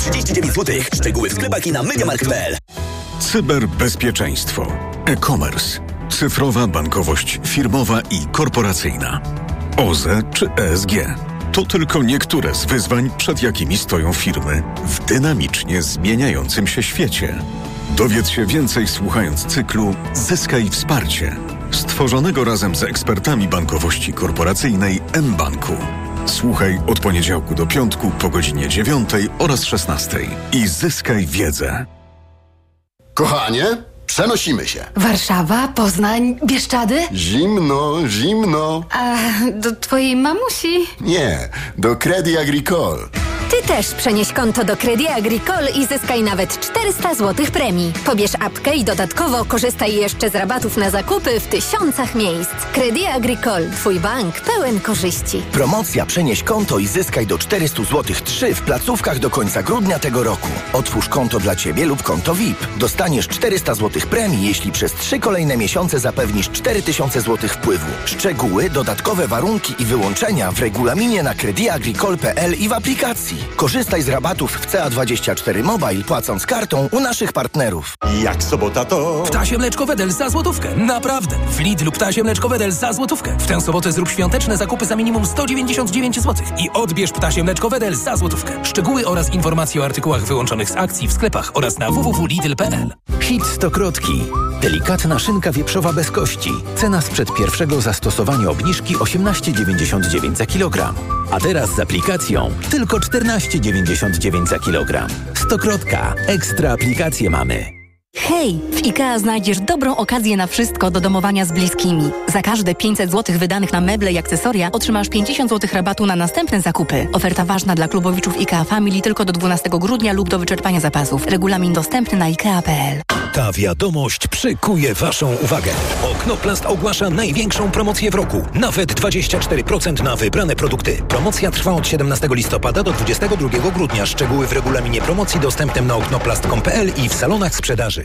39 zł. Szczegóły w sklepach i na MediaMarkt.pl Cyberbezpieczeństwo. E-commerce. Cyfrowa bankowość firmowa i korporacyjna. OZE czy ESG. To tylko niektóre z wyzwań, przed jakimi stoją firmy w dynamicznie zmieniającym się świecie. Dowiedz się więcej słuchając cyklu Zyskaj wsparcie, stworzonego razem z ekspertami bankowości korporacyjnej mBanku. Słuchaj od poniedziałku do piątku po godzinie 9 oraz 16 i zyskaj wiedzę. Kochanie, przenosimy się. Warszawa, Poznań, Bieszczady? Zimno, zimno. A do twojej mamusi? Nie, do Credit Agricole. Ty też przenieś konto do Credit Agricole i zyskaj nawet 400 zł premii. Pobierz apkę i dodatkowo korzystaj jeszcze z rabatów na zakupy w tysiącach miejsc. Credit Agricole, twój bank pełen korzyści. Promocja Przenieś konto i zyskaj do 400 zł 3 w placówkach do końca grudnia tego roku. Otwórz konto dla Ciebie lub konto VIP. Dostaniesz 400 zł premii, jeśli przez 3 kolejne miesiące zapewnisz 4000 zł wpływu. Szczegóły, dodatkowe warunki i wyłączenia w regulaminie na crediagricole.pl i w aplikacji. Korzystaj z rabatów w CA24 Mobile, płacąc kartą u naszych partnerów. Jak sobota to... Ptasie mleczko Wedel za złotówkę. Naprawdę. W Lidlu ptasie mleczko Wedel za złotówkę. W tę sobotę zrób świąteczne zakupy za minimum 199 zł. I odbierz ptasie mleczko Wedel za złotówkę. Szczegóły oraz informacje o artykułach wyłączonych z akcji w sklepach oraz na www.lidl.pl. Hit Stokrotki. Delikatna szynka wieprzowa bez kości. Cena sprzed pierwszego zastosowania obniżki 18,99 za kilogram. A teraz z aplikacją tylko 14,99 za kilogram. Stokrotka. Ekstra aplikacje mamy. Hej! W IKEA znajdziesz dobrą okazję na wszystko do domowania z bliskimi. Za każde 500 zł wydanych na meble i akcesoria otrzymasz 50 zł rabatu na następne zakupy. Oferta ważna dla klubowiczów IKEA Family tylko do 12 grudnia lub do wyczerpania zapasów. Regulamin dostępny na IKEA.pl. Ta wiadomość przykuje Waszą uwagę. Oknoplast ogłasza największą promocję w roku. Nawet 24% na wybrane produkty. Promocja trwa od 17 listopada do 22 grudnia. Szczegóły w regulaminie promocji dostępnym na oknoplast.pl i w salonach sprzedaży.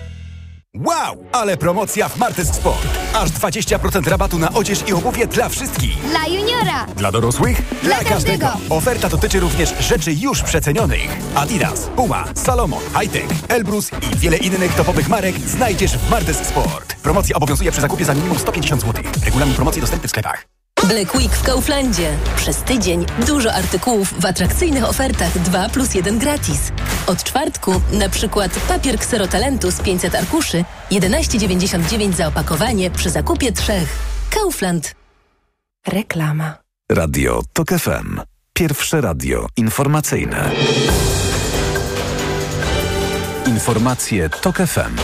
Wow, ale promocja w Martes Sport. Aż 20% rabatu na odzież i obuwie dla wszystkich. Dla juniora. Dla dorosłych? Dla, dla każdego. Oferta dotyczy również rzeczy już przecenionych. Adidas, Puma, Salomon, Hightech, Elbrus i wiele innych topowych marek znajdziesz w Martes Sport. Promocja obowiązuje przy zakupie za minimum 150 zł. Regulamin promocji dostępny w sklepach. Black Week w Kauflandzie. Przez tydzień dużo artykułów w atrakcyjnych ofertach 2 plus 1 gratis. Od czwartku na przykład papier Kserotalentu z 500 arkuszy 11,99 za opakowanie przy zakupie trzech. Kaufland. Reklama. Radio TOK FM. Pierwsze radio informacyjne. Informacje TOK FM.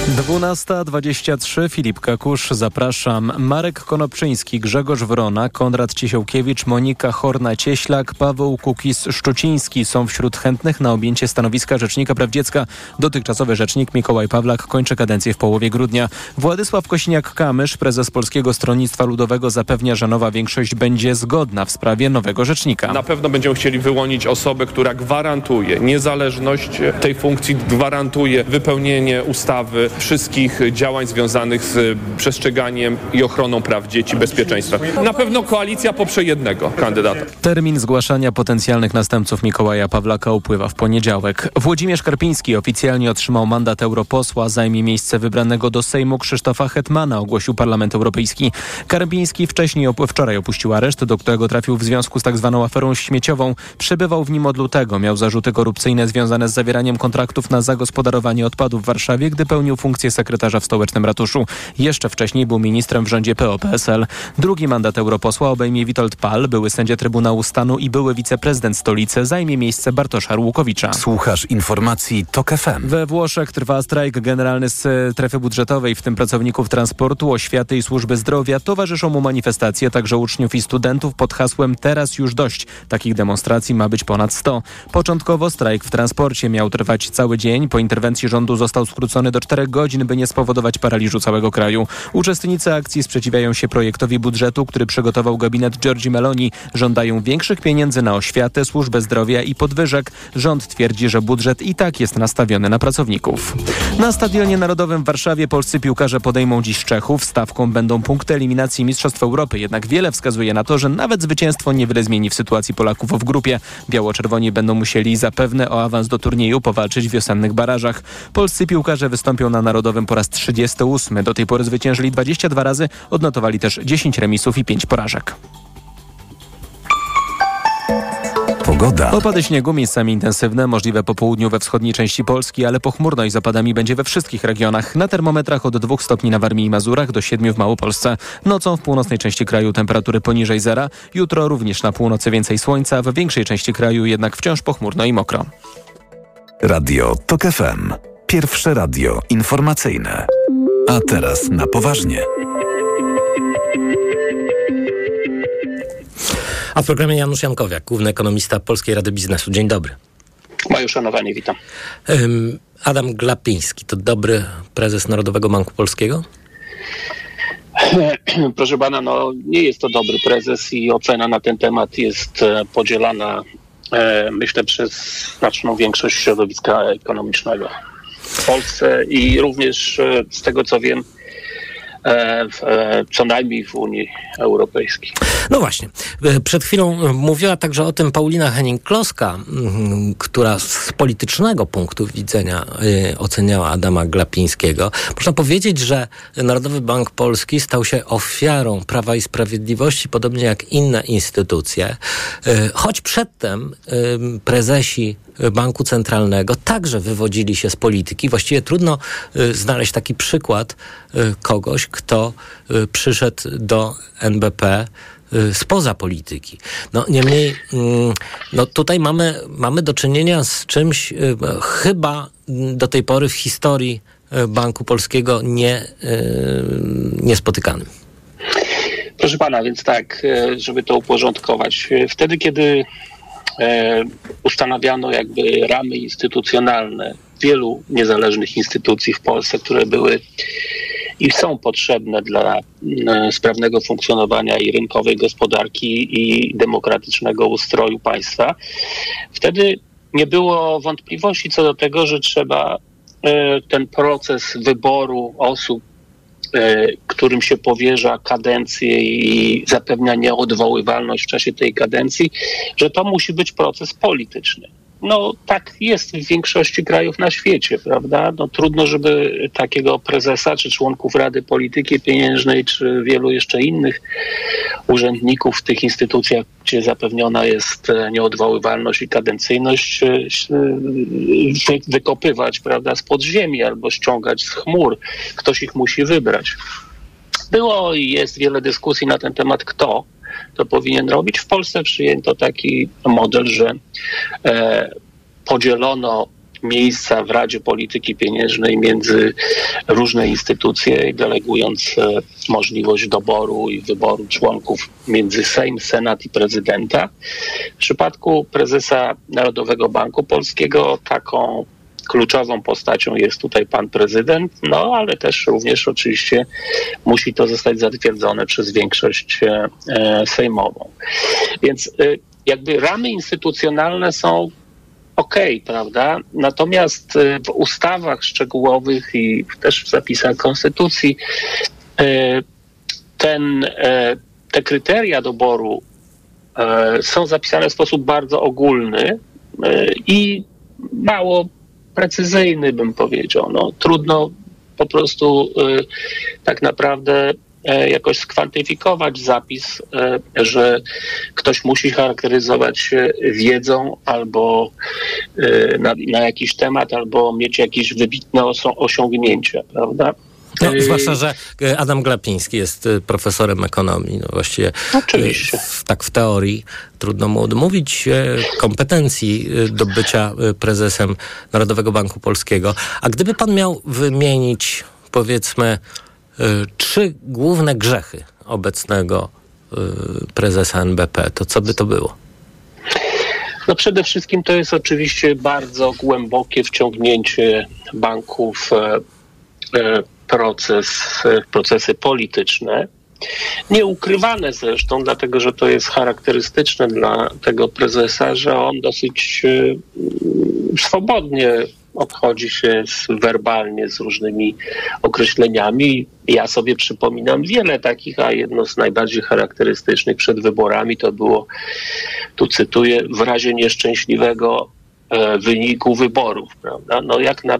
12.23 Filip Kakusz, zapraszam. Marek Konopczyński, Grzegorz Wrona, Konrad Ciesiołkiewicz, Monika Horna-Cieślak, Paweł Kukis-Szczuciński są wśród chętnych na objęcie stanowiska Rzecznika Praw Dziecka. Dotychczasowy rzecznik Mikołaj Pawlak kończy kadencję w połowie grudnia. Władysław Kosiniak-Kamysz, prezes Polskiego Stronnictwa Ludowego zapewnia, że nowa większość będzie zgodna w sprawie nowego rzecznika. Na pewno będziemy chcieli wyłonić osobę, która gwarantuje niezależność tej funkcji, gwarantuje wypełnienie ustawy, wszystkich działań związanych z przestrzeganiem i ochroną praw dzieci, bezpieczeństwa. Na pewno koalicja poprze jednego kandydata. Termin zgłaszania potencjalnych następców Mikołaja Pawlaka upływa w poniedziałek. Włodzimierz Karpiński oficjalnie otrzymał mandat europosła, zajmie miejsce wybranego do Sejmu Krzysztofa Hetmana, ogłosił Parlament Europejski. Karpiński wcześniej op wczoraj opuścił areszt, do którego trafił w związku z tak zwaną aferą śmieciową. Przebywał w nim od lutego. Miał zarzuty korupcyjne związane z zawieraniem kontraktów na zagospodarowanie odpadów w Warszawie, gdy pełnił funkcję sekretarza w stołecznym ratuszu. Jeszcze wcześniej był ministrem w rządzie PO-PSL. Drugi mandat europosła obejmie Witold Pal, były sędzia Trybunału Stanu i były wiceprezydent stolicy, zajmie miejsce Bartosza Arłukowicza. Słuchasz informacji TOK FM. We Włoszech trwa strajk generalny z strefy budżetowej, w tym pracowników transportu, oświaty i służby zdrowia. Towarzyszą mu manifestacje także uczniów i studentów pod hasłem Teraz już dość. Takich demonstracji ma być ponad 100. Początkowo strajk w transporcie miał trwać cały dzień. Po interwencji rządu został skrócony do 4 godzin, by nie spowodować paraliżu całego kraju. Uczestnicy akcji sprzeciwiają się projektowi budżetu, który przygotował gabinet Giorgi Meloni. Żądają większych pieniędzy na oświatę, służbę zdrowia i podwyżek. Rząd twierdzi, że budżet i tak jest nastawiony na pracowników. Na Stadionie Narodowym w Warszawie polscy piłkarze podejmą dziś Czechów. Stawką będą punkty eliminacji Mistrzostw Europy. Jednak wiele wskazuje na to, że nawet zwycięstwo niewiele zmieni w sytuacji Polaków w grupie. Biało-czerwoni będą musieli zapewne o awans do turnieju powalczyć w wiosennych barażach. Polscy piłkarze wystąpią na Narodowym po raz 38. Do tej pory zwyciężyli 22 razy, odnotowali też 10 remisów i 5 porażek. Pogoda. Opady śniegu miejscami intensywne, możliwe po południu we wschodniej części Polski, ale pochmurno i z opadami będzie we wszystkich regionach. Na termometrach od 2 stopni na Warmii i Mazurach do 7 w Małopolsce. Nocą w północnej części kraju temperatury poniżej zera. Jutro również na północy więcej słońca, w większej części kraju jednak wciąż pochmurno i mokro. Radio TOK FM. Pierwsze radio informacyjne. A teraz na poważnie. A w programie Janusz Jankowiak, główny ekonomista Polskiej Rady Biznesu. Dzień dobry. Moje uszanowanie, witam. Adam Glapiński to dobry prezes Narodowego Banku Polskiego? Proszę pana, no nie jest to dobry prezes i ocena na ten temat jest e, podzielana, e, myślę, przez znaczną większość środowiska ekonomicznego w Polsce i również e, z tego co wiem, E, w, e, co najmniej w Unii Europejskiej. No właśnie. Przed chwilą mówiła także o tym Paulina Henning-Kloska, która z politycznego punktu widzenia oceniała Adama Glapińskiego. Można powiedzieć, że Narodowy Bank Polski stał się ofiarą Prawa i Sprawiedliwości, podobnie jak inne instytucje, choć przedtem prezesi Banku Centralnego także wywodzili się z polityki. Właściwie trudno y, znaleźć taki przykład y, kogoś, kto y, przyszedł do NBP spoza polityki. No niemniej, mm, no tutaj mamy, mamy do czynienia z czymś chyba do tej pory w historii Banku Polskiego nie, niespotykanym. Proszę pana, więc tak, żeby to uporządkować. Wtedy, kiedy ustanawiano jakby ramy instytucjonalne wielu niezależnych instytucji w Polsce, które były i są potrzebne dla e, sprawnego funkcjonowania i rynkowej gospodarki i demokratycznego ustroju państwa. Wtedy nie było wątpliwości co do tego, że trzeba e, ten proces wyboru osób E, którym się powierza kadencję i zapewnia nieodwoływalność w czasie tej kadencji, że to musi być proces polityczny. No tak jest w większości krajów na świecie, prawda? No, trudno, żeby takiego prezesa, czy członków Rady Polityki Pieniężnej, czy wielu jeszcze innych urzędników w tych instytucjach, gdzie zapewniona jest e, nieodwoływalność i kadencyjność, e, wykopywać, prawda, z podziemi albo ściągać z chmur. Ktoś ich musi wybrać. Było i jest wiele dyskusji na ten temat, kto to powinien robić. W Polsce przyjęto taki model, że e, podzielono miejsca w Radzie Polityki Pieniężnej między różne instytucje, delegując e, możliwość doboru i wyboru członków między Sejm, Senat i prezydenta. W przypadku prezesa Narodowego Banku Polskiego taką kluczową postacią jest tutaj pan prezydent, no ale też również oczywiście musi to zostać zatwierdzone przez większość e, e, sejmową. Więc e, jakby ramy instytucjonalne są ok, prawda? Natomiast w ustawach szczegółowych i też w zapisach konstytucji ten, te kryteria doboru są zapisane w sposób bardzo ogólny i mało precyzyjny, bym powiedział. No, trudno po prostu y, tak naprawdę e, jakoś skwantyfikować zapis, e, że ktoś musi charakteryzować się wiedzą albo e, na, na jakiś temat, albo mieć jakieś wybitne osiągnięcia, prawda? No, zwłaszcza, że e, Adam Glapiński jest e, profesorem ekonomii. No właściwie Oczywiście. e, w, tak w teorii trudno mu odmówić kompetencji do bycia prezesem Narodowego Banku Polskiego. A gdyby pan miał wymienić, powiedzmy, trzy główne grzechy obecnego prezesa NBP, to co by to było? No przede wszystkim to jest oczywiście bardzo głębokie wciągnięcie banków proces, procesy polityczne. Nieukrywane zresztą, dlatego że to jest charakterystyczne dla tego prezesa, że on dosyć mm, swobodnie obchodzi się z, werbalnie z różnymi określeniami. Ja sobie przypominam wiele takich, a jedno z najbardziej charakterystycznych przed wyborami to było, tu cytuję, w razie nieszczęśliwego e, wyniku wyborów. Prawda? No jak na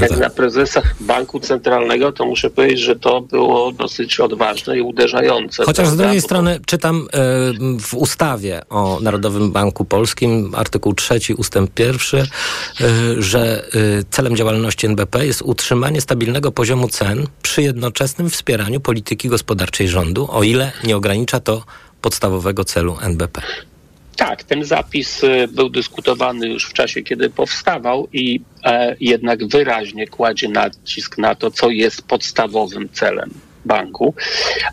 jak na prezesa Banku Centralnego, to muszę powiedzieć, że to było dosyć odważne i uderzające. Chociaż z drugiej strony czytam e, w ustawie o Narodowym Banku Polskim, artykuł trzeci, ustęp pierwszy, e, że e, celem działalności NBP jest utrzymanie stabilnego poziomu cen przy jednoczesnym wspieraniu polityki gospodarczej rządu, o ile nie ogranicza to podstawowego celu NBP. Tak, ten zapis y, był dyskutowany już w czasie, kiedy powstawał i e, jednak wyraźnie kładzie nacisk na to, co jest podstawowym celem banku,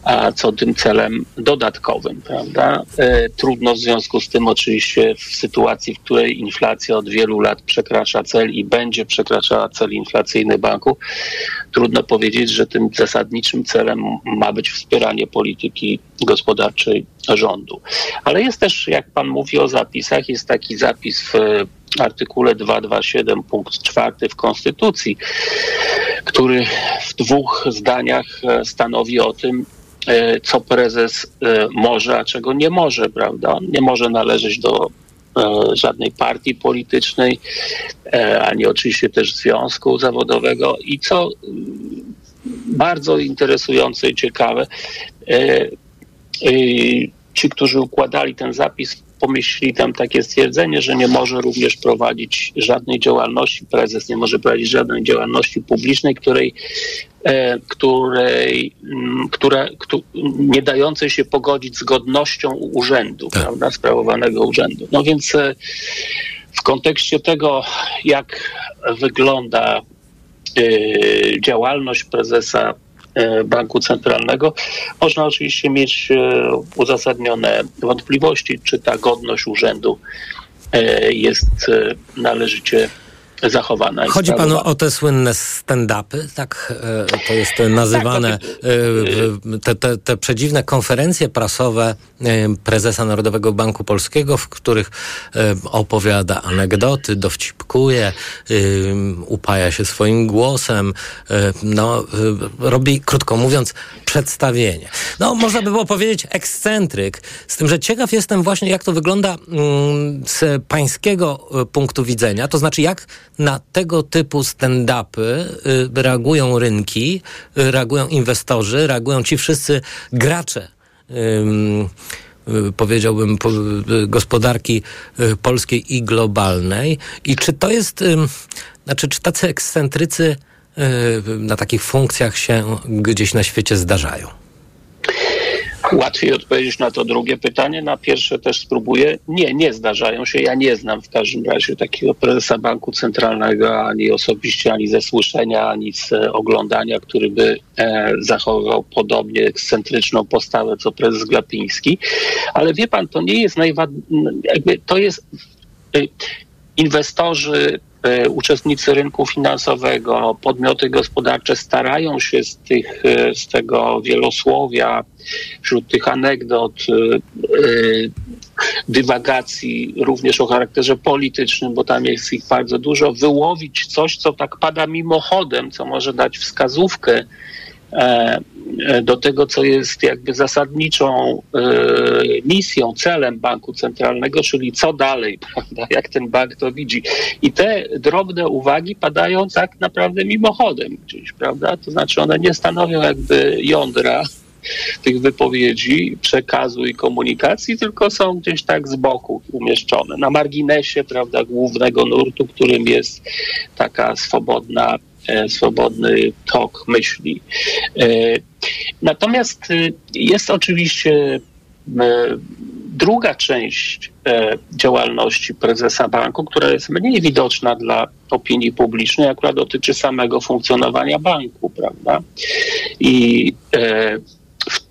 a co tym celem dodatkowym, prawda? E, trudno w związku z tym oczywiście w sytuacji, w której inflacja od wielu lat przekracza cel i będzie przekraczała cel inflacyjny banku, trudno powiedzieć, że tym zasadniczym celem ma być wspieranie polityki gospodarczej rządu. Ale jest też, jak pan mówi o zapisach, jest taki zapis w artykule 227 punkt 4 w Konstytucji, który w dwóch zdaniach e, stanowi o tym, e, co prezes e, może, a czego nie może, prawda? On nie może należeć do żadnej partii politycznej, ani oczywiście też związku zawodowego i co bardzo interesujące i ciekawe, ci, którzy układali ten zapis, pomyśleli tam takie stwierdzenie, że nie może również prowadzić żadnej działalności, prezes nie może prowadzić żadnej działalności publicznej, której, e, której mm, która, któ, nie dającej się pogodzić z godnością urzędu, prawda, sprawowanego urzędu. No więc e, w kontekście tego, jak wygląda e, działalność prezesa Banku Centralnego, można oczywiście mieć e, uzasadnione wątpliwości, czy ta godność urzędu e, jest e, należycie zachowana. Chodzi panu o te słynne stand-upy, tak e, to jest nazywane, e, te, te, te przedziwne konferencje prasowe e, prezesa Narodowego Banku Polskiego, w których opowiada anegdoty, dowcipkuje, upaja się swoim głosem, no, robi, krótko mówiąc, przedstawienie. No, można by było powiedzieć ekscentryk, z tym, że ciekaw jestem właśnie, jak to wygląda mm, z pańskiego punktu widzenia, to znaczy jak na tego typu stand-upy y, reagują rynki, y, reagują inwestorzy, reagują ci wszyscy gracze. y, powiedziałbym, po, gospodarki polskiej i globalnej. I czy to jest, znaczy, czy tacy ekscentrycy na takich funkcjach się gdzieś na świecie zdarzają? Łatwiej odpowiedzieć na to drugie pytanie. Na pierwsze też spróbuję. Nie, nie zdarzają się. Ja nie znam w każdym razie takiego prezesa Banku Centralnego ani osobiście, ani ze słyszenia, ani z e, oglądania, który by e, zachowywał podobnie ekscentryczną postawę co prezes Glapiński. Ale wie pan, to nie jest najważniejsze. To jest. E, inwestorzy, uczestnicy rynku finansowego, podmioty gospodarcze starają się z, tych, e, z tego wielosłowia, wśród tych anegdot, e, e, dywagacji, również o charakterze politycznym, bo tam jest ich bardzo dużo, wyłowić coś, co tak pada mimochodem, co może dać wskazówkę e, do tego, co jest jakby zasadniczą e, misją, celem banku centralnego, czyli co dalej, prawda, jak ten bank to widzi. I te drobne uwagi padają tak naprawdę mimochodem gdzieś, prawda? To znaczy one nie stanowią jakby jądra tych wypowiedzi, przekazu i komunikacji, tylko są gdzieś tak z boku umieszczone, na marginesie, prawda, głównego nurtu, którym jest taka swobodna e, swobodny tok myśli. E, Natomiast y, jest oczywiście e, druga część działalności prezesa banku, która jest mniej widoczna dla opinii publicznej, akurat dotyczy samego funkcjonowania banku, prawda? I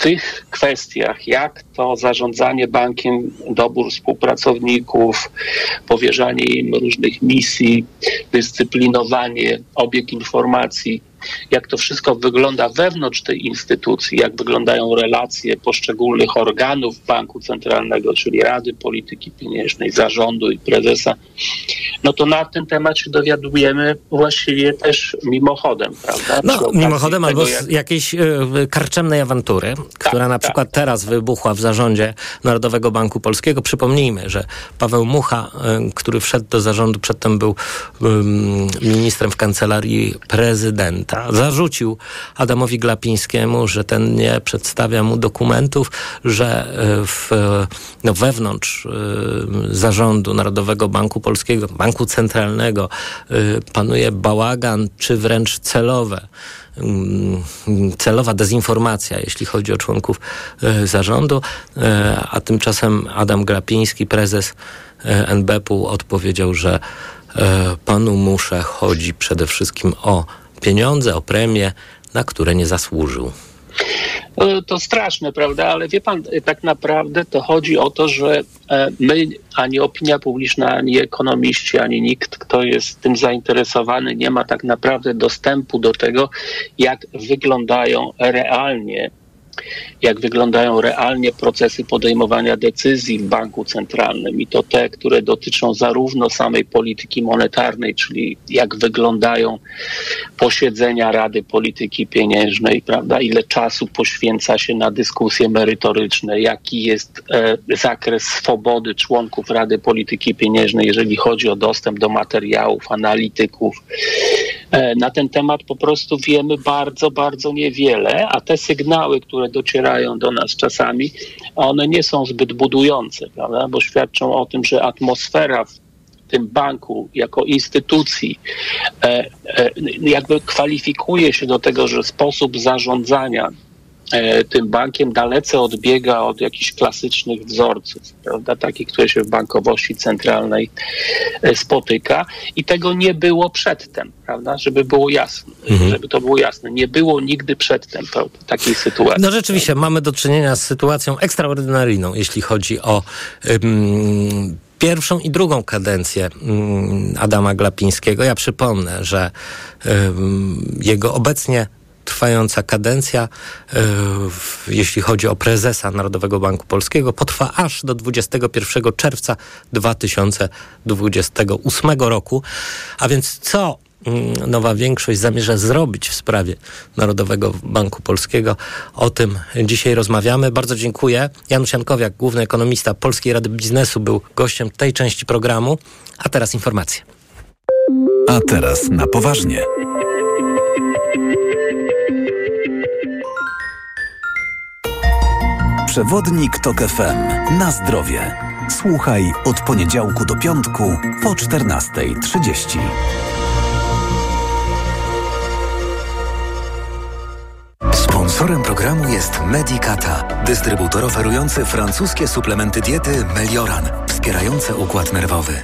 tych kwestiach, jak to zarządzanie bankiem, dobór współpracowników, powierzanie im różnych misji, dyscyplinowanie, obieg informacji, jak to wszystko wygląda wewnątrz tej instytucji, jak wyglądają relacje poszczególnych organów Banku Centralnego, czyli Rady Polityki Pieniężnej, zarządu i prezesa, no to na ten temat się dowiadujemy właściwie też mimochodem, prawda? No, mimochodem albo z jak... jakiejś y, karczemnej awantury, która tak, na przykład tak. teraz wybuchła w zarządzie Narodowego Banku Polskiego. Przypomnijmy, że Paweł Mucha, y, który wszedł do zarządu, przedtem był y, ministrem w kancelarii prezydenta, zarzucił Adamowi Glapińskiemu, że ten nie przedstawia mu dokumentów, że e, w, no, wewnątrz e, zarządu Narodowego Banku Polskiego, Banku Centralnego e, panuje bałagan, czy wręcz celowe mm, celowa dezinformacja, jeśli chodzi o członków zarządu, a tymczasem Adam Glapiński, prezes NBP-u odpowiedział, że panu Musze chodzi przede wszystkim o pieniądze, o premie, na które nie zasłużył. E, to straszne, prawda? Ale wie pan, e, tak naprawdę to chodzi o to, że e, my, ani opinia publiczna, ani ekonomiści, ani nikt, kto jest tym zainteresowany, nie ma tak naprawdę dostępu do tego, jak wyglądają realnie jak wyglądają realnie procesy podejmowania decyzji w banku centralnym i to te, które dotyczą zarówno samej polityki monetarnej, czyli jak wyglądają posiedzenia Rady Polityki Pieniężnej, prawda, ile czasu poświęca się na dyskusje merytoryczne, jaki jest e, zakres swobody członków Rady Polityki Pieniężnej, jeżeli chodzi o dostęp do materiałów, analityków. E, na ten temat po prostu wiemy bardzo, bardzo niewiele, a te sygnały, które docierają do nas czasami, one nie są zbyt budujące, prawda? bo świadczą o tym, że atmosfera w tym banku jako instytucji e, e, jakby kwalifikuje się do tego, że sposób zarządzania tym bankiem dalece odbiega od jakichś klasycznych wzorców, prawda, takich, które się w bankowości centralnej e, spotyka i tego nie było przedtem, prawda, żeby było jasne, mhm. żeby to było jasne. Nie było nigdy przedtem takiej sytuacji. No rzeczywiście, mamy do czynienia z sytuacją ekstraordynaryjną, jeśli chodzi o um, pierwszą i drugą kadencję Adama Glapińskiego. Ja przypomnę, że jego obecnie trwająca kadencja, e, jeśli chodzi o prezesa Narodowego Banku Polskiego, potrwa aż do 21 czerwca 2028 roku. A więc co mm, nowa większość zamierza zrobić w sprawie Narodowego Banku Polskiego. O tym dzisiaj rozmawiamy. Bardzo dziękuję. Janusz Jankowiak, główny ekonomista Polskiej Rady Biznesu, był gościem tej części programu. A teraz informacje. A teraz na poważnie. Przewodnik TOK FM. Na zdrowie. Słuchaj od poniedziałku do piątku po 14.30. Sponsorem programu jest Medicata, dystrybutor oferujący francuskie suplementy diety Melioran, wspierające układ nerwowy.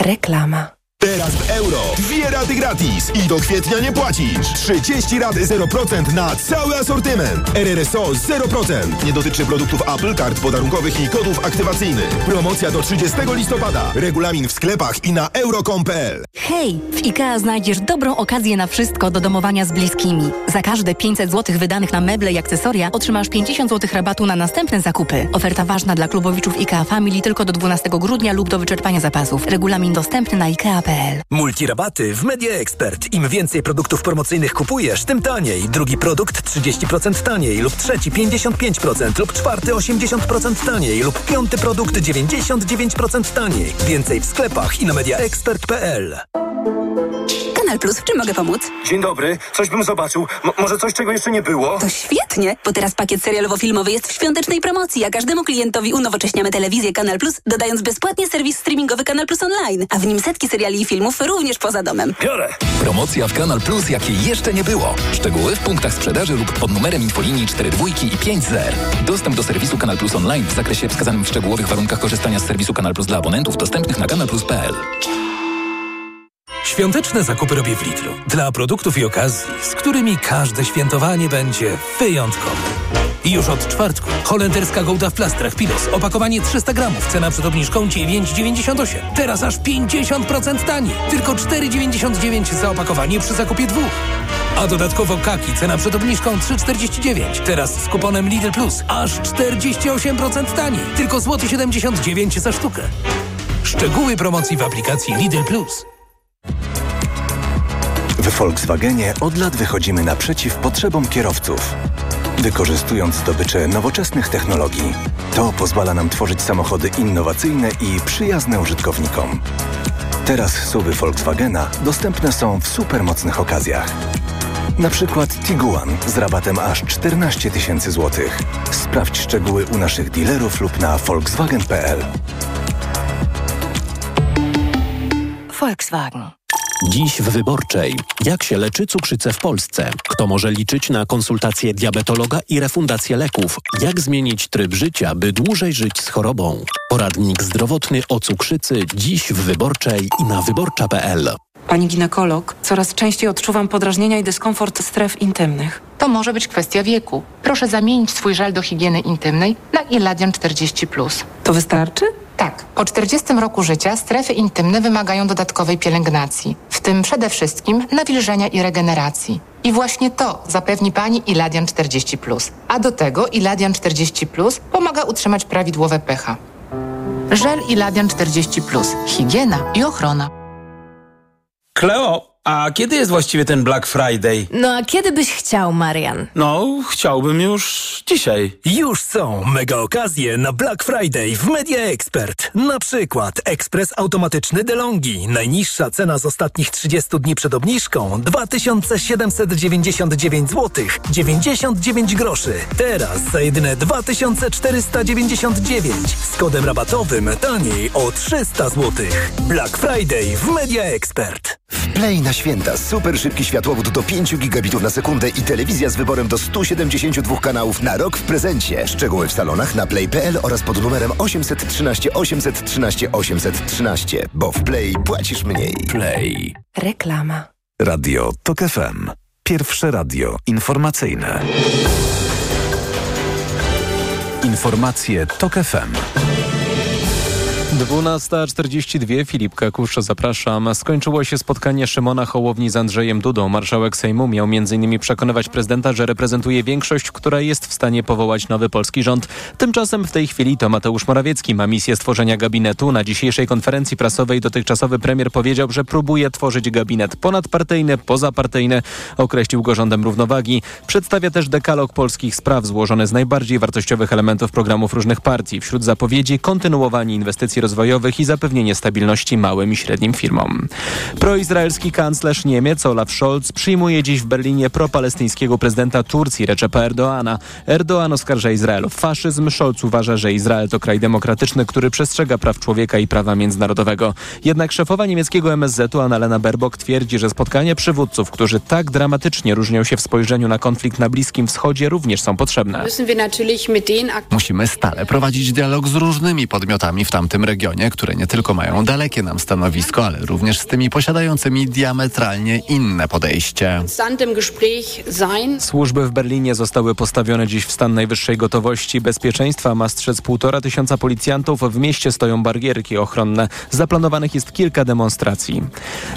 Reklama. Teraz w euro. Dwie raty gratis i do kwietnia nie płacisz. 30 rat 0% na cały asortyment. RRSO 0%. Nie dotyczy produktów Apple, kart podarunkowych i kodów aktywacyjnych. Promocja do 30 listopada. Regulamin w sklepach i na euro.com.pl. Hej! W IKEA znajdziesz dobrą okazję na wszystko do domowania z bliskimi. Za każde 500 zł wydanych na meble i akcesoria otrzymasz 50 zł rabatu na następne zakupy. Oferta ważna dla klubowiczów IKEA Family tylko do 12 grudnia lub do wyczerpania zapasów. Regulamin dostępny na IKEA.pl. mediaexpert.pl Multirabaty w Media Expert. Im więcej produktów promocyjnych kupujesz, tym taniej. Drugi produkt 30% taniej lub trzeci 55% lub czwarty 80% taniej lub piąty produkt 99% taniej. Więcej w sklepach i na mediaexpert.pl. Kanal Plus, w czym mogę pomóc? Dzień dobry, coś bym zobaczył. M- może coś, czego jeszcze nie było? To świetnie, bo teraz pakiet serialowo-filmowy jest w świątecznej promocji, a każdemu klientowi unowocześniamy telewizję Kanal Plus, dodając bezpłatnie serwis streamingowy Kanal Plus Online, a w nim setki seriali i filmów również poza domem. Biorę! Promocja w Kanal Plus, jakiej jeszcze nie było. Szczegóły w punktach sprzedaży lub pod numerem infolinii 42 i 50. Dostęp do serwisu Kanal Plus Online w zakresie wskazanym w szczegółowych warunkach korzystania z serwisu Kanal Plus dla abonentów dostępnych na kanalplus.pl. Świąteczne zakupy robię w Lidlu. Dla produktów i okazji, z którymi każde świętowanie będzie wyjątkowe. Już od czwartku holenderska gołda w plastrach Pilos. Opakowanie 300 gramów. Cena przed obniżką 9,98. Teraz aż 50% taniej. Tylko 4,99 za opakowanie przy zakupie dwóch. A dodatkowo kaki. Cena przed obniżką 3,49. Teraz z kuponem Lidl Plus. Aż 48% taniej. Tylko złoty 79 zł za sztukę. Szczegóły promocji w aplikacji Lidl Plus. W Volkswagenie od lat wychodzimy naprzeciw potrzebom kierowców. Wykorzystując zdobycze nowoczesnych technologii, to pozwala nam tworzyć samochody innowacyjne i przyjazne użytkownikom. Teraz suwy Volkswagena dostępne są w supermocnych okazjach. Na przykład Tiguan z rabatem aż 14 tysięcy złotych. Sprawdź szczegóły u naszych dealerów lub na volkswagen.pl. Volkswagen. Dziś w Wyborczej. Jak się leczy cukrzycę w Polsce? Kto może liczyć na konsultację diabetologa i refundację leków? Jak zmienić tryb życia, by dłużej żyć z chorobą? Poradnik zdrowotny o cukrzycy dziś w Wyborczej i na wyborcza.pl. Pani ginekolog, coraz częściej odczuwam podrażnienia i dyskomfort stref intymnych. To może być kwestia wieku. Proszę zamienić swój żel do higieny intymnej na Iladian 40. To wystarczy? Tak. Po 40 roku życia strefy intymne wymagają dodatkowej pielęgnacji, w tym przede wszystkim nawilżenia i regeneracji. I właśnie to zapewni Pani Iladian 40. A do tego Iladian 40 pomaga utrzymać prawidłowe pH. Żel Iladian 40. Higiena i ochrona. Kleo, a kiedy jest właściwie ten Black Friday? No a kiedy byś chciał, Marian? No, chciałbym już dzisiaj. Już są mega okazje na Black Friday w Media Expert. Na przykład ekspres automatyczny DeLonghi. Najniższa cena z ostatnich 30 dni przed obniżką 2799 zł 99 groszy. Teraz za jedyne 2499 z kodem rabatowym taniej o 300 zł. Black Friday w Media Expert. W Play na święta super szybki światłowód do 5 gigabitów na sekundę i telewizja z wyborem do 172 kanałów na rok w prezencie. Szczegóły w salonach na play.pl oraz pod numerem 813 813 813, bo w Play płacisz mniej. Play. Reklama. Radio TOK FM. Pierwsze radio informacyjne. Informacje TOK FM. 12.42 Filip Kakusz, zapraszam. Skończyło się spotkanie Szymona Hołowni z Andrzejem Dudą. Marszałek Sejmu miał m.in. przekonywać prezydenta, że reprezentuje większość, która jest w stanie powołać nowy polski rząd. Tymczasem w tej chwili to Mateusz Morawiecki ma misję stworzenia gabinetu. Na dzisiejszej konferencji prasowej dotychczasowy premier powiedział, że próbuje tworzyć gabinet ponadpartyjny, pozapartyjny. Określił go rządem równowagi. Przedstawia też dekalog polskich spraw złożony z najbardziej wartościowych elementów programów różnych partii. Wśród zapowiedzi kontynuowanie inwestycji rozwojowych i zapewnienie stabilności małym i średnim firmom. Proizraelski kanclerz Niemiec Olaf Scholz przyjmuje dziś w Berlinie propalestyńskiego prezydenta Turcji Recepa Erdoana. Erdoğan oskarża Izrael o faszyzm. Scholz uważa, że Izrael to kraj demokratyczny, który przestrzega praw człowieka i prawa międzynarodowego. Jednak szefowa niemieckiego MSZ-u Annalena Baerbock twierdzi, że spotkania przywódców, którzy tak dramatycznie różnią się w spojrzeniu na konflikt na Bliskim Wschodzie również są potrzebne. Musimy stale prowadzić dialog z różnymi podmiotami w tamtym regionie, które nie tylko mają dalekie nam stanowisko, ale również z tymi posiadającymi diametralnie inne podejście. Służby w Berlinie zostały postawione dziś w stan najwyższej gotowości bezpieczeństwa. Ma strzec półtora tysiąca policjantów. W mieście stoją barierki ochronne. Zaplanowanych jest kilka demonstracji.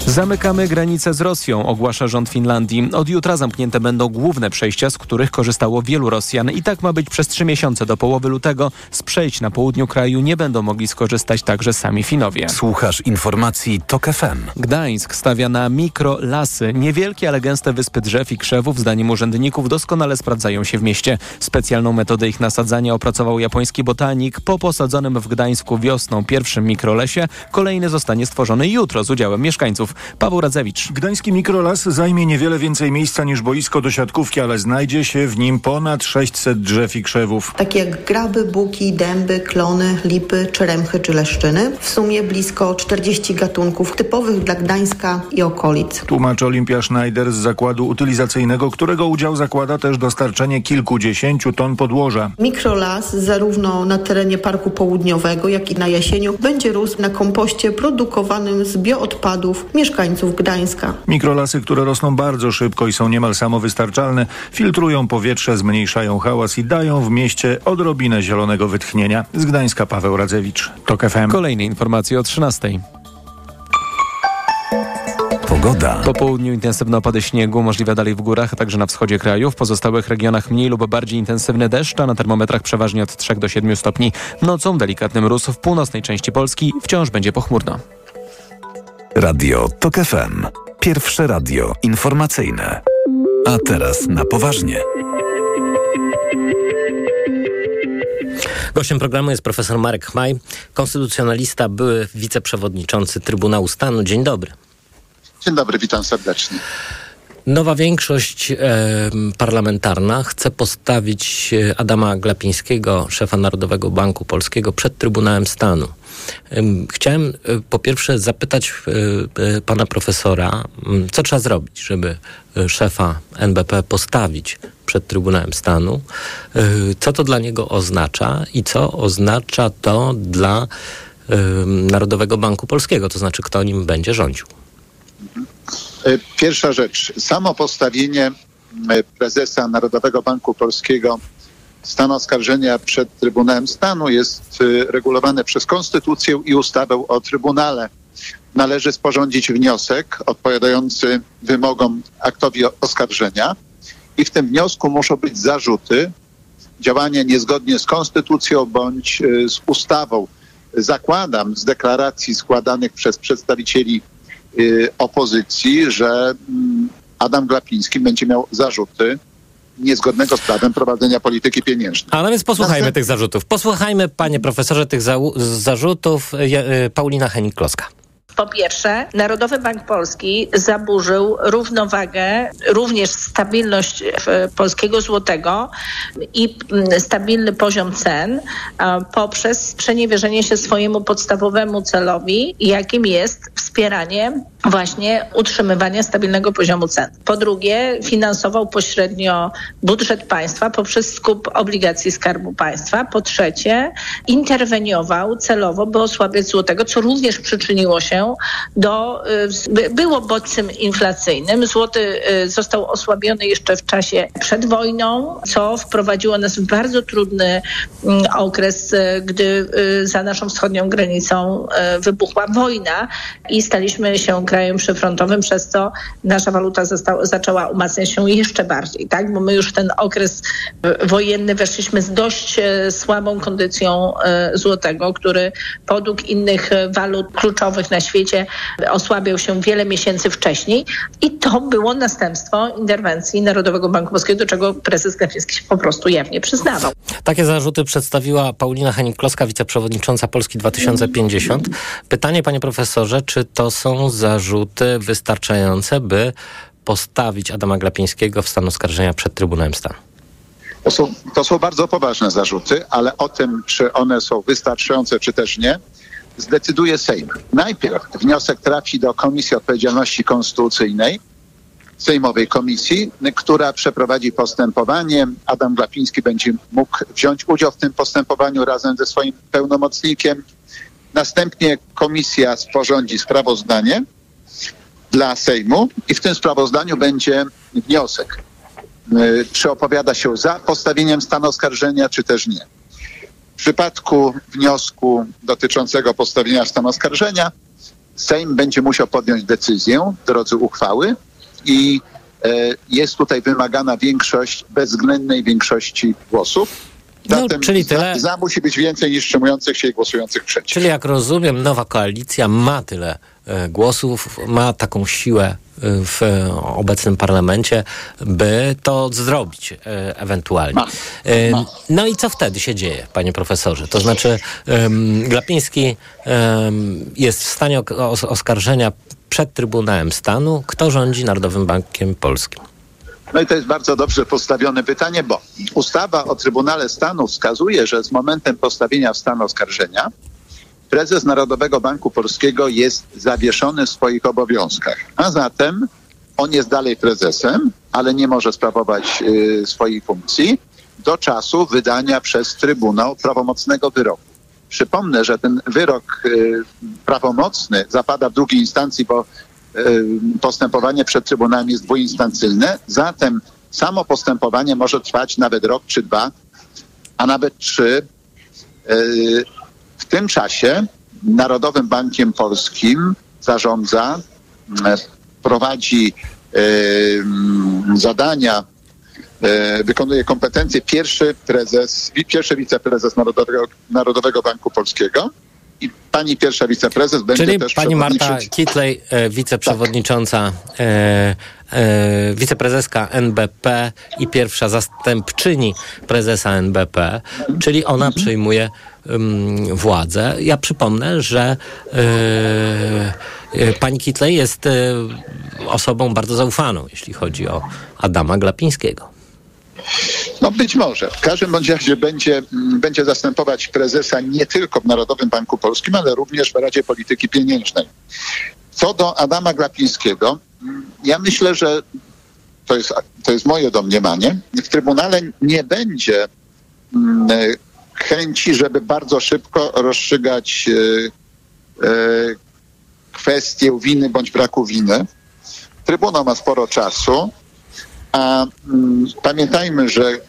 Zamykamy granicę z Rosją, ogłasza rząd Finlandii. Od jutra zamknięte będą główne przejścia, z których korzystało wielu Rosjan. I tak ma być przez trzy miesiące do połowy lutego. Z przejść na południu kraju nie będą mogli skorzystać skorzystać także sami Finowie. Słuchasz informacji TOK FM. Gdańsk stawia na mikrolasy. Niewielkie, ale gęste wyspy drzew i krzewów, zdaniem urzędników, doskonale sprawdzają się w mieście. Specjalną metodę ich nasadzania opracował japoński botanik. Po posadzonym w Gdańsku wiosną pierwszym mikrolesie kolejny zostanie stworzony jutro z udziałem mieszkańców. Paweł Radzewicz. Gdański mikrolas zajmie niewiele więcej miejsca niż boisko do siatkówki, ale znajdzie się w nim ponad 600 drzew i krzewów. Takie jak graby, buki, dęby, klony, lipy, czeremchy czy leszczyny. W sumie blisko 40 gatunków typowych dla Gdańska i okolic. Tłumaczy Olimpia Schneider z zakładu utylizacyjnego, którego udział zakłada też dostarczenie kilkudziesięciu ton podłoża. Mikrolas zarówno na terenie Parku Południowego, jak i na jesieniu będzie rósł na kompoście produkowanym z bioodpadów mieszkańców Gdańska. Mikrolasy, które rosną bardzo szybko i są niemal samowystarczalne, filtrują powietrze, zmniejszają hałas i dają w mieście odrobinę zielonego wytchnienia. Z Gdańska Paweł Radzewicz, TOK FM. Kolejne informacje o 13. Pogoda. Po południu intensywne opady śniegu, możliwe dalej w górach, a także na wschodzie kraju. W pozostałych regionach mniej lub bardziej intensywny deszcz, a na termometrach przeważnie od 3 do 7 stopni. Nocą delikatny mróz w północnej części Polski wciąż będzie pochmurno. Radio TOK FM. Pierwsze radio informacyjne. A teraz na poważnie. Gościem programu jest profesor Marek Chmaj, konstytucjonalista, były wiceprzewodniczący Trybunału Stanu. Dzień dobry. Dzień dobry, witam serdecznie. Nowa większość e, parlamentarna chce postawić Adama Glapińskiego, szefa Narodowego Banku Polskiego, przed Trybunałem Stanu. E, chciałem e, po pierwsze zapytać e, pana profesora, co trzeba zrobić, żeby szefa NBP postawić przed Trybunałem Stanu, co to dla niego oznacza i co oznacza to dla Narodowego Banku Polskiego, to znaczy kto nim będzie rządził. Pierwsza rzecz, samo postawienie prezesa Narodowego Banku Polskiego stan oskarżenia przed Trybunałem Stanu jest regulowane przez Konstytucję i ustawę o Trybunale. Należy sporządzić wniosek odpowiadający wymogom aktowi oskarżenia i w tym wniosku muszą być zarzuty działania niezgodnie z konstytucją bądź z ustawą. Zakładam z deklaracji składanych przez przedstawicieli opozycji, że Adam Glapiński będzie miał zarzuty niezgodnego z prawem prowadzenia polityki pieniężnej. A no więc posłuchajmy Następ... tych zarzutów. Posłuchajmy, panie profesorze, tych za zarzutów. Paulina Henik-Kloska. Po pierwsze, Narodowy Bank Polski zaburzył równowagę, również stabilność polskiego złotego i stabilny poziom cen poprzez sprzeniewierzenie się swojemu podstawowemu celowi, jakim jest wspieranie właśnie utrzymywania stabilnego poziomu cen. Po drugie, finansował pośrednio budżet państwa poprzez skup obligacji Skarbu Państwa. Po trzecie, interweniował celowo, by osłabiać złotego, co również przyczyniło się do, y, było bodźcem inflacyjnym. Złoty y, został osłabiony jeszcze w czasie przed wojną, co wprowadziło nas w bardzo trudny mm, okres, y, gdy za naszą wschodnią granicą wybuchła wojna i staliśmy się krajem przyfrontowym, przez co nasza waluta zaczęła umacniać się jeszcze bardziej, tak? Bo my już ten okres wojenny weszliśmy z dość słabą kondycją złotego, który podług innych walut kluczowych na świecie osłabiał się wiele miesięcy wcześniej i to było następstwo interwencji Narodowego Banku Polskiego, do czego prezes Glapiński się po prostu jawnie przyznawał. Takie zarzuty przedstawiła Paulina Henik-Kloska, wiceprzewodnicząca Polski 2050. Pytanie, panie profesorze, czy to są zarzuty wystarczające, by postawić Adama Glapińskiego w stan oskarżenia przed Trybunałem Stanu? To są, to są bardzo poważne zarzuty, ale o tym, czy one są wystarczające, czy też nie, zdecyduje Sejm. Najpierw wniosek trafi do Komisji Odpowiedzialności Konstytucyjnej, Sejmowej Komisji, która przeprowadzi postępowanie. Adam Glapiński będzie mógł wziąć udział w tym postępowaniu razem ze swoim pełnomocnikiem. Następnie komisja sporządzi sprawozdanie dla Sejmu i w tym sprawozdaniu będzie wniosek, czy opowiada się za postawieniem stanu oskarżenia, czy też nie. W przypadku wniosku dotyczącego postawienia stanu oskarżenia Sejm będzie musiał podjąć decyzję w drodze uchwały i e, jest tutaj wymagana większość, bezwzględnej większości głosów. No, czyli tyle. Za, za musi być więcej niż wstrzymujących się i głosujących przeciw. Czyli jak rozumiem, nowa koalicja ma tyle głosów, ma taką siłę e, w obecnym parlamencie, by to zrobić e, ewentualnie. E. No i co wtedy się dzieje, panie profesorze? To znaczy, Glapiński jest w stanie oskarżenia przed Trybunałem Stanu. Kto rządzi Narodowym Bankiem Polskim? No i to jest bardzo dobrze postawione pytanie, bo ustawa o Trybunale Stanu wskazuje, że z momentem postawienia w stan oskarżenia prezes Narodowego Banku Polskiego jest zawieszony w swoich obowiązkach. A zatem on jest dalej prezesem, ale nie może sprawować y, swojej funkcji do czasu wydania przez Trybunał prawomocnego wyroku. Przypomnę, że ten wyrok y, prawomocny zapada w drugiej instancji, bo y, postępowanie przed Trybunałem jest dwuinstancyjne, zatem samo postępowanie może trwać nawet rok czy dwa, a nawet trzy. W tym czasie Narodowym Bankiem Polskim zarządza, e, prowadzi mm, zadania, e, wykonuje kompetencje pierwszy prezes, pierwszy wiceprezes Narodowego, Narodowego Banku Polskiego i pani pierwsza wiceprezes będzie Czyli też pani Marta Kitlej, e, wiceprzewodnicząca, e, e, wiceprezeska NBP i pierwsza zastępczyni prezesa NBP, czyli ona Mhm. przejmuje ym, władzę. Ja przypomnę, że e, e, pani Kitlej jest e, osobą bardzo zaufaną, jeśli chodzi o Adama Glapińskiego. No być może. W każdym bądź razie będzie, mm, będzie zastępować prezesa nie tylko w Narodowym Banku Polskim, ale również w Radzie Polityki Pieniężnej. Co do Adama Glapińskiego, mm, ja myślę, że to jest, to jest moje domniemanie. W Trybunale nie będzie mm, chęci, żeby bardzo szybko rozstrzygać e, e, kwestię winy bądź braku winy. Trybunał ma sporo czasu, a pamiętajmy, że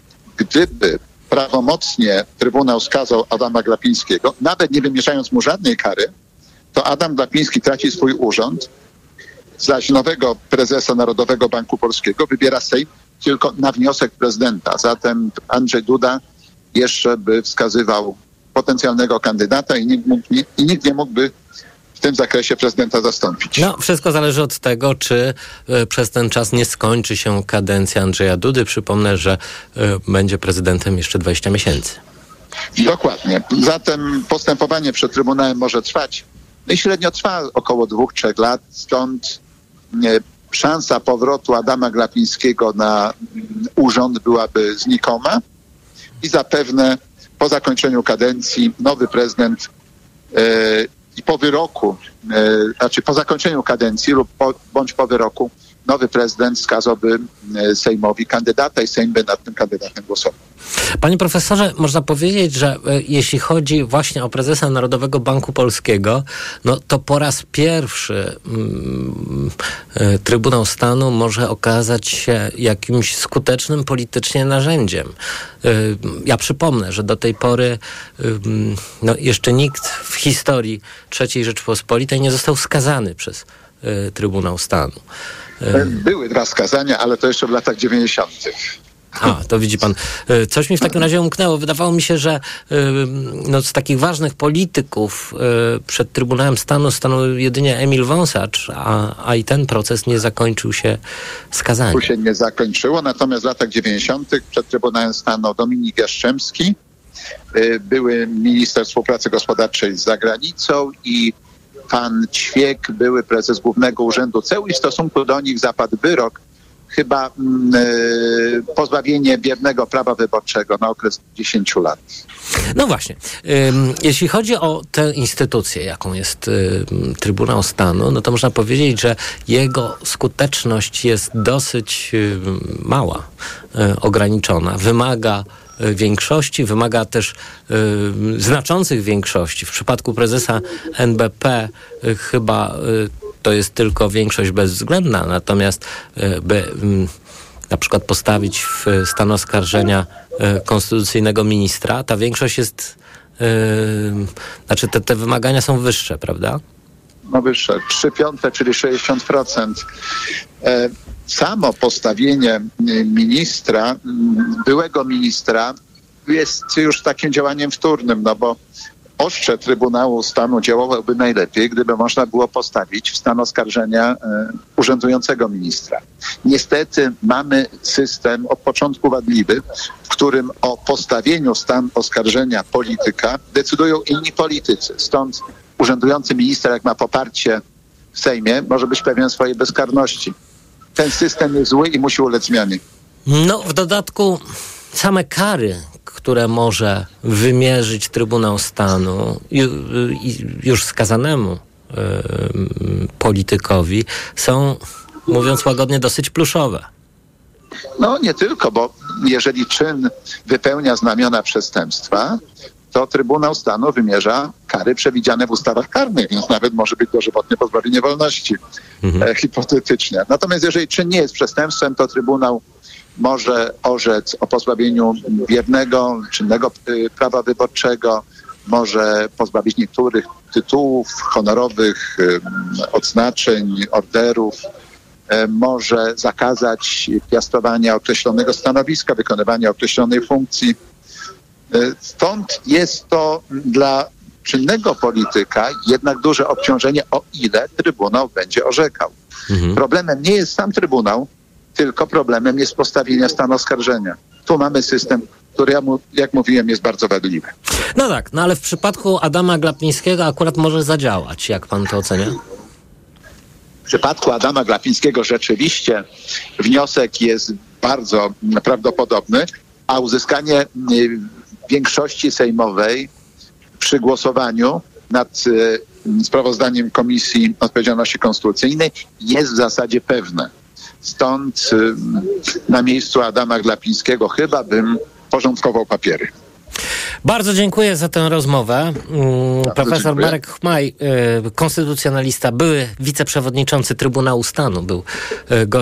gdyby prawomocnie Trybunał skazał Adama Glapińskiego, nawet nie wymierzając mu żadnej kary, to Adam Glapiński traci swój urząd, zaś nowego prezesa Narodowego Banku Polskiego wybiera Sejm tylko na wniosek prezydenta. Zatem Andrzej Duda jeszcze by wskazywał potencjalnego kandydata i nikt, mógł, nie, i nikt nie mógłby tym zakresie prezydenta zastąpić. No, wszystko zależy od tego, czy e, przez ten czas nie skończy się kadencja Andrzeja Dudy. Przypomnę, że e, będzie prezydentem jeszcze 20 miesięcy. Dokładnie. Zatem postępowanie przed Trybunałem może trwać i średnio trwa około dwóch, trzech lat, stąd e, szansa powrotu Adama Glapińskiego na mm, urząd byłaby znikoma i zapewne po zakończeniu kadencji nowy prezydent i po wyroku, e, znaczy po zakończeniu kadencji lub po, bądź po wyroku nowy prezydent wskazałby e, Sejmowi kandydata i Sejm by nad tym kandydatem głosował. Panie profesorze, można powiedzieć, że e, jeśli chodzi właśnie o prezesa Narodowego Banku Polskiego, no to po raz pierwszy mm, e, Trybunał Stanu może okazać się jakimś skutecznym politycznie narzędziem. Ja przypomnę, że do tej pory ym, no, jeszcze nikt w historii III Rzeczpospolitej nie został skazany przez Trybunał Stanu. E, Były dwa skazania, ale to jeszcze w latach 90. A, to widzi pan. E, Coś mi w takim razie umknęło. Wydawało mi się, że e, no, z takich ważnych polityków e, przed Trybunałem Stanu stanął jedynie Emil Wąsacz, a, a i ten proces nie zakończył się skazaniem. Tu się nie zakończyło, natomiast w latach 90. przed Trybunałem stanął Dominik Jastrzębski, były minister współpracy gospodarczej z zagranicą i pan Ćwiek, były prezes Głównego Urzędu CEU i w stosunku do nich zapadł wyrok, chyba mm, y, pozbawienie biernego prawa wyborczego na okres 10 lat. No właśnie. Jeśli chodzi o tę instytucję, jaką jest Trybunał Stanu, no to można powiedzieć, że jego skuteczność jest dosyć mała, y, ograniczona. Wymaga większości, wymaga też y, znaczących większości. W przypadku prezesa NBP y, chyba y, to jest tylko większość bezwzględna, natomiast by mm, na przykład postawić w stan oskarżenia konstytucyjnego ministra, ta większość jest, znaczy te, te wymagania są wyższe, prawda? no wyższe, 3 piąte, czyli 60%. Samo postawienie y, ministra, mm, byłego ministra jest już takim działaniem wtórnym, no bo ostrze Trybunału Stanu działałoby najlepiej, gdyby można było postawić w stan oskarżenia e, urzędującego ministra. Niestety mamy system od początku wadliwy, w którym o postawieniu stan oskarżenia polityka decydują inni politycy. Stąd urzędujący minister, jak ma poparcie w Sejmie, może być pewien swojej bezkarności. Ten system jest zły i musi ulec zmianie. No, w dodatku same kary, które może wymierzyć Trybunał Stanu już skazanemu politykowi, są, mówiąc łagodnie, dosyć pluszowe. No nie tylko, bo jeżeli czyn wypełnia znamiona przestępstwa, to Trybunał Stanu wymierza kary przewidziane w ustawach karnych, więc nawet może być dożywotnie pozbawienie wolności, mhm. e, hipotetycznie. Natomiast jeżeli czyn nie jest przestępstwem, to Trybunał może orzec o pozbawieniu wiernego, czynnego y, prawa wyborczego, może pozbawić niektórych tytułów honorowych, y, odznaczeń, orderów, może zakazać piastowania określonego stanowiska, wykonywania określonej funkcji. Stąd jest to dla czynnego polityka jednak duże obciążenie, o ile Trybunał będzie orzekał. Mhm. Problemem nie jest sam Trybunał, tylko problemem jest postawienie stanu oskarżenia. Tu mamy system, który, jak mówiłem, jest bardzo wadliwy. No tak, no ale w przypadku Adama Glapińskiego akurat może zadziałać. Jak pan to ocenia? W przypadku Adama Glapińskiego rzeczywiście wniosek jest bardzo prawdopodobny, a uzyskanie y, większości sejmowej przy głosowaniu nad y, sprawozdaniem Komisji Odpowiedzialności Konstytucyjnej jest w zasadzie pewne. Stąd na miejscu Adama Glapińskiego chyba bym porządkował papiery. Bardzo dziękuję za tę rozmowę. Bardzo Profesor dziękuję. Marek Chmaj, konstytucjonalista, były wiceprzewodniczący Trybunału Stanu, był gościem.